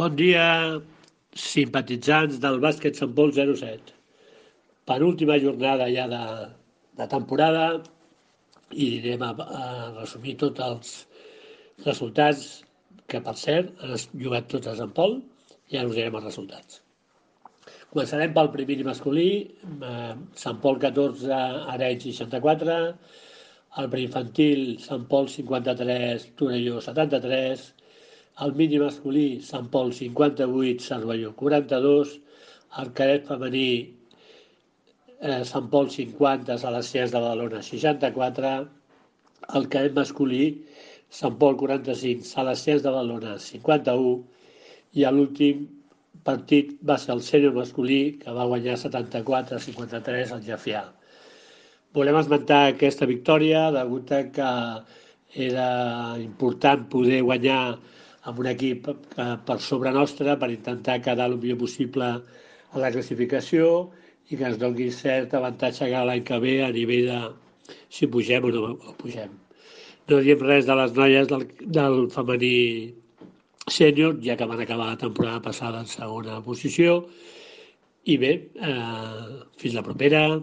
Bon dia, simpatitzants del bàsquet Sant Pol 07. Penúltima jornada ja de, de temporada i anirem a, a resumir tots els resultats que, per cert, han jugat tots a Sant Pol i ara us direm els resultats. Començarem pel primer masculí, eh, Sant Pol 14, Arenys 64, el preinfantil Sant Pol 53, Torelló 73, el mini masculí Sant Pol 58, Cervelló 42, el cadet femení eh, Sant Pol 50, Salesians de Badalona 64, el cadet masculí Sant Pol 45, Salesians de Badalona 51 i l'últim partit va ser el sènior masculí que va guanyar 74-53 al Jafià. Volem esmentar aquesta victòria degut a que era important poder guanyar amb un equip per sobre nostre per intentar quedar el millor possible a la classificació i que ens doni cert avantatge que l'any que ve a nivell de si pugem o no o pugem. No diem res de les noies del, del femení sènior, ja que van acabar la temporada passada en segona posició. I bé, eh, fins la propera.